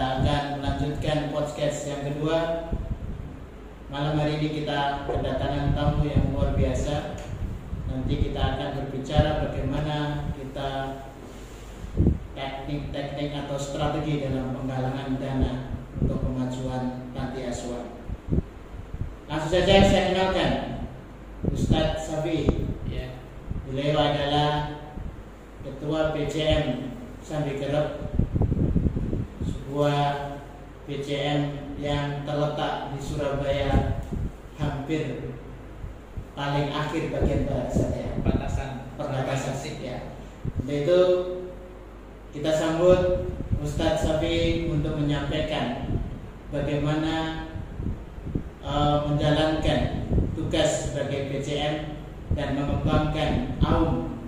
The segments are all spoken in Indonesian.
kita akan melanjutkan podcast yang kedua. Malam hari ini kita kedatangan tamu yang luar biasa. Nanti kita akan berbicara bagaimana kita teknik-teknik atau strategi dalam penggalangan dana untuk kemajuan panti asuhan. Langsung saja saya kenalkan Ustadz Safi Beliau adalah Ketua PCM Sambi Kerep Sebuah PCM yang terletak di Surabaya Hampir paling akhir bagian barat saya. Batasan Perbatasan ya Untuk itu kita sambut Ustadz Safi untuk menyampaikan Bagaimana uh, menjalankan tugas sebagai PCM dan mengembangkan aum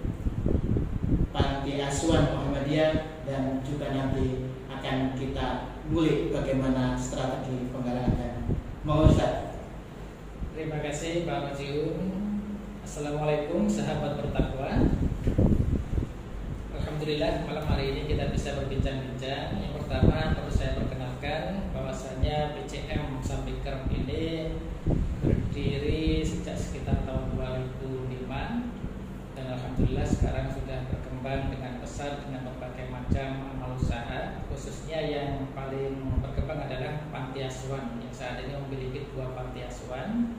panti asuhan Muhammadiyah dan juga nanti akan kita ngulik bagaimana strategi penggalangan dana. Mau Ustaz. Terima kasih Pak Majiun. Assalamualaikum sahabat bertakwa. Alhamdulillah malam hari ini kita bisa berbincang-bincang. Yang pertama perlu saya perkenalkan bahwasanya PCM Sampikar ini berdiri sejak sekitar tahun 2005 dan alhamdulillah sekarang sudah berkembang dengan pesat dengan berbagai macam khususnya yang paling berkembang adalah panti asuhan. Yang saat ini memiliki dua panti asuhan.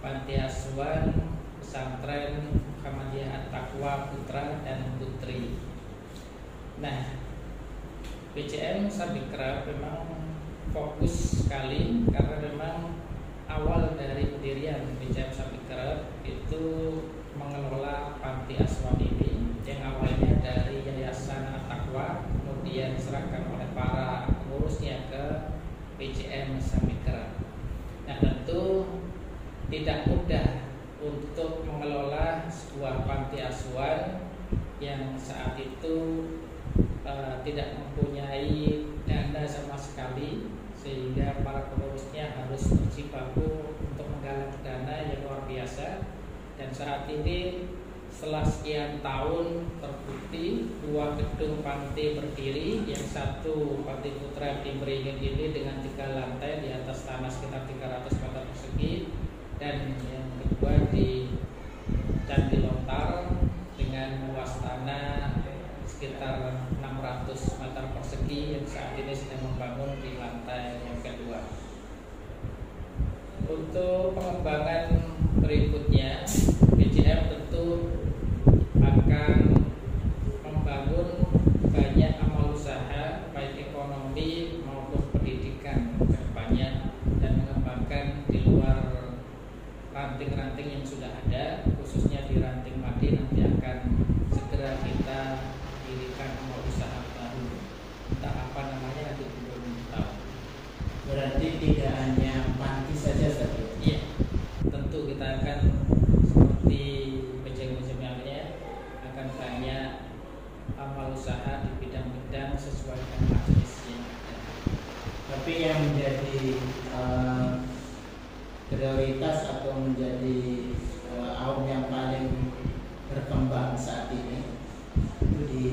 Panti asuhan pesantren Muhammadiyah At-Taqwa Putra dan Putri. Nah PCM Sabikra memang fokus sekali karena memang awal dari pendirian BCM Sabikra itu mengelola panti asuhan ini yang awalnya dari Yayasan Atakwa kemudian diserahkan oleh para pengurusnya ke BCM Sabikra. Nah tentu tidak mudah untuk mengelola sebuah panti asuhan yang saat itu uh, tidak mempunyai dana sama sekali sehingga para pengurusnya harus berjibaku untuk menggalang dana yang luar biasa. Dan saat ini setelah sekian tahun terbukti dua gedung panti berdiri. Yang satu panti putra di Beringin ini dengan tiga lantai di atas tanah sekitar 300 meter persegi dan yang kedua di Candi Lontar dengan luas tanah sekitar 600 meter persegi yang saat ini sedang membangun di lantai yang kedua. Untuk pengembangan berikutnya, BCM tentu akan membangun banyak amal usaha baik ekonomi maupun pendidikan ke depannya dan mengembangkan di luar ranting-ranting yang sudah ada khususnya di ranting madi nanti akan segera kita dirikan amal usaha baru. Entah apa namanya nanti belum tahu. Berarti tidak hanya panti saja saja. iya. Tentu kita akan seperti lainnya akan banyak amal usaha di bidang-bidang sesuai dengan majelis yang ada Tapi yang menjadi eh, prioritas atau menjadi eh, aum yang paling berkembang saat ini itu di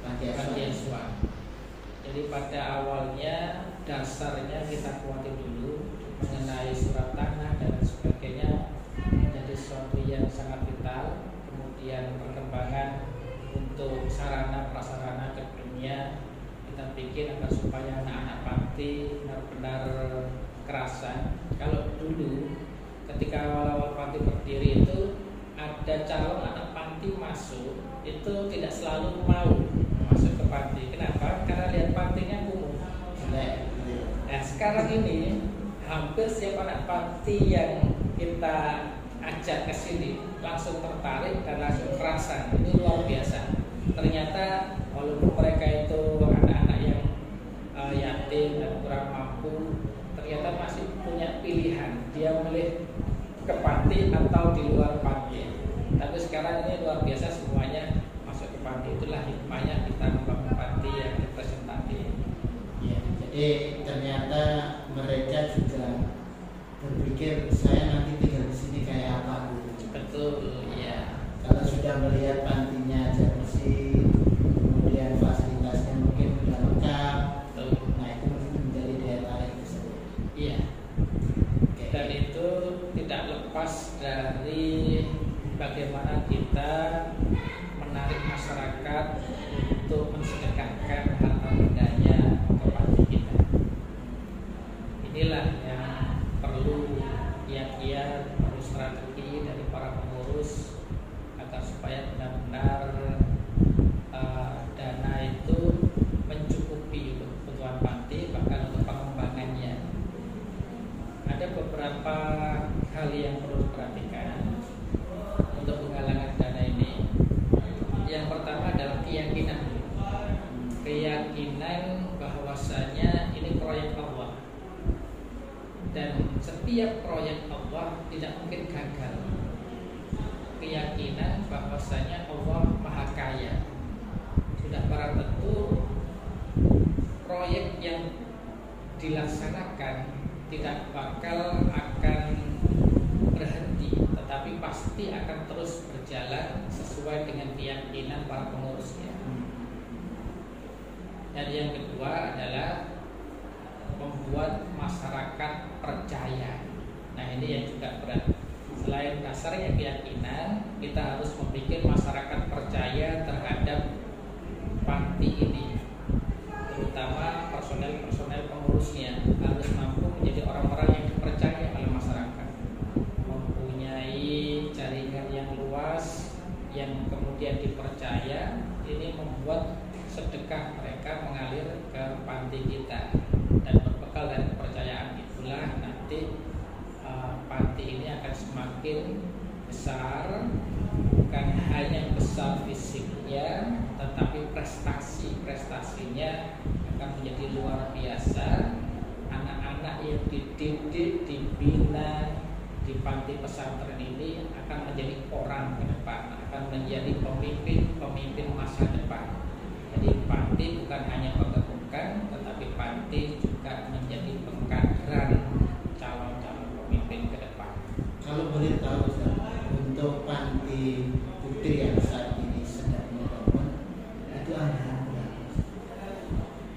panti asuhan. Jadi pada awalnya dasarnya kita kuatin dulu mengenai surat tanah dan sebagainya menjadi sesuatu yang sangat vital. Kemudian perkembangan untuk sarana prasarana ke dunia kita bikin agar supaya anak-anak panti benar-benar kerasan. Kalau dulu ketika awal-awal panti berdiri itu ada calon anak panti masuk itu tidak selalu mau masuk ke panti. Kenapa? Karena lihat pantinya kumuh. Jelek. Nah sekarang ini hampir setiap anak panti yang kita ajak ke sini langsung tertarik dan langsung kerasan. Ini luar biasa. Ternyata walaupun mereka itu anak-anak yang uh, yatim dan kurang mampu, ternyata masih punya pilihan. Dia milih ke panti atau di luar panti. Tapi sekarang ini luar biasa semuanya masuk ke panti. Itulah hikmahnya kita membangun panti yang representatif. Ya, jadi ternyata mereka juga berpikir saya nanti tinggal di sini kayak apa gitu. Betul, ya. Kalau sudah sudah melihat pantinya aja bersih, kemudian fasilitasnya mungkin sudah lengkap, Betul. nah itu menjadi daya tarik tersebut. Iya. Oke. Dan itu tidak lepas dari bagaimana kita menarik masyarakat untuk mensedekahkan harta bendanya kepada kita. Inilah yang perlu kiat-kiat, perlu strategi dari para pengurus agar supaya benar-benar eh, dana itu mencukupi untuk kebutuhan panti bahkan untuk pengembangannya ada beberapa hal yang perlu diperhatikan untuk penggalangan dana ini. Yang pertama adalah keyakinan. Keyakinan bahwasanya ini proyek Allah. Dan setiap proyek Allah tidak mungkin gagal. Keyakinan bahwasanya Allah Maha Kaya. Sudah barang tentu proyek yang dilaksanakan tidak bakal akan berhenti, tetapi pasti akan terus berjalan sesuai dengan keyakinan para pengurusnya. Dan yang kedua adalah membuat masyarakat percaya. Nah ini yang juga berat. Selain dasarnya keyakinan, kita harus membuat masyarakat percaya terhadap panti ini terutama personel-personel pengurusnya harus mampu menjadi orang-orang yang dipercaya oleh masyarakat mempunyai jaringan yang luas yang kemudian dipercaya ini membuat sedekah mereka mengalir ke panti kita dan berbekal dari kepercayaan itulah nanti uh, panti ini akan semakin besar bukan hanya besar fisiknya tetapi prestasi. Prestasinya akan menjadi luar biasa. Anak-anak yang dididik dibina di panti pesantren ini akan menjadi orang ke depan akan menjadi pemimpin-pemimpin masa depan. Jadi panti bukan hanya pengebukan tetapi panti juga menjadi pengkaderan calon-calon pemimpin ke depan. Kalau boleh tahu untuk panti putri yang saat ini sedang dibangun itu anggaran berapa?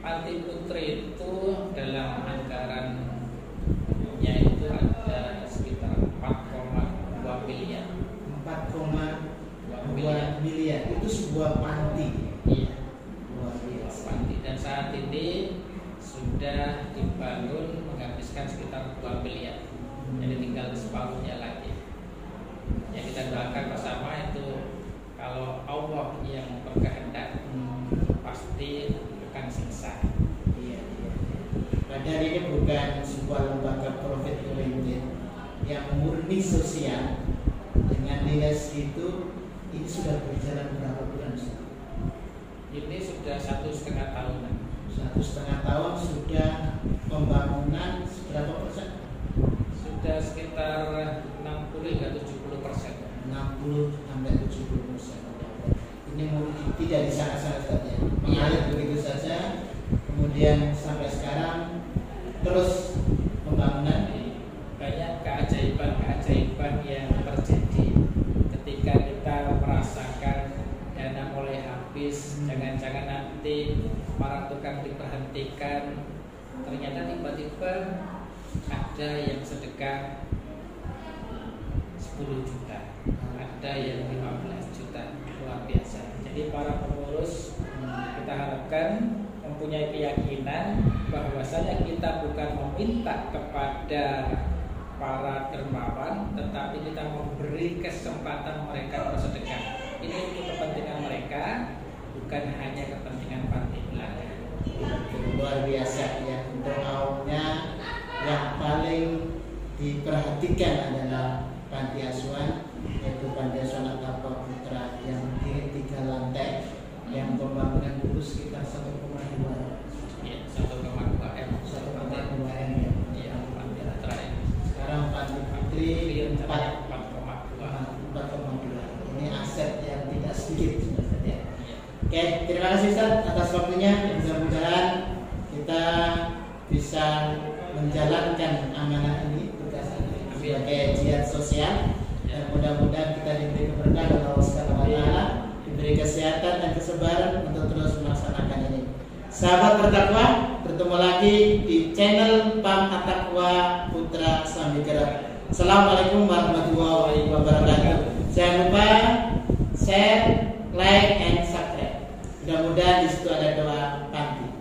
Panti Putri itu dalam anggarannya itu ada sekitar 4,2 miliar. 4,2 miliar itu sebuah panti Iya, luar biasa. panti dan saat ini sudah dibangun menghabiskan sekitar 2 miliar. Jadi tinggal separuhnya lagi. Kita doakan bersama itu kalau Allah yang berkehendak Hmm, pasti akan selesai. iya, iya. Padahal ini bukan sebuah lembaga profit oriented yang murni sosial dengan nilai segitu ini sudah berjalan berapa bulan? Ini sudah satu setengah tahunan. satu setengah tahun sudah pembangunan berapa persen? Sudah sekitar 60 hingga 70 persen. 60 sampai 70 persen. Ini mungkin tidak disangka-sangka. Iya. Mengalir begitu saja, kemudian sampai sekarang terus pembangunan Banyak keajaiban-keajaiban yang terjadi ketika kita merasakan dana mulai habis, Hmm. jangan-jangan nanti para tukang diperhentikan, ternyata tiba-tiba ada yang sedekah 10 juta, ada yang 15 juta, luar biasa. Jadi para pengurus kita harapkan mempunyai keyakinan bahwasanya kita bukan meminta kepada para dermawan, tetapi kita memberi kesempatan mereka bersedekah. Ini untuk kepentingan mereka, bukan hanya kepentingan panti belakang. luar biasa ya untuk awalnya yang paling diperhatikan adalah panti asuhan yaitu panti asuhan Atapa Putra yang berdiri tiga lantai yang sekitar 1,2 Ya, satu koma dua m, 1,2 m ya. Iya. Sekarang panti putri Rencananya 4 empat koma dua. 4,2 ini aset yang tidak sedikit sebenarnya. Iya. Oke, terima kasih Ustaz atas waktunya. Mudah-mudahan kita bisa menjalankan amanah ini tugas ini sebagai jihad sosial dan mudah-mudahan kita diberi keberkahan oleh Allah Subhanahu wa taala diberi kesehatan dan kesabaran untuk terus. Sahabat bertakwa, bertemu lagi di channel Pam Atakwa Putra Sambigerak. Assalamualaikum warahmatullahi wabarakatuh. Jangan lupa share, like, and subscribe. Mudah-mudahan di situ ada doa pantau.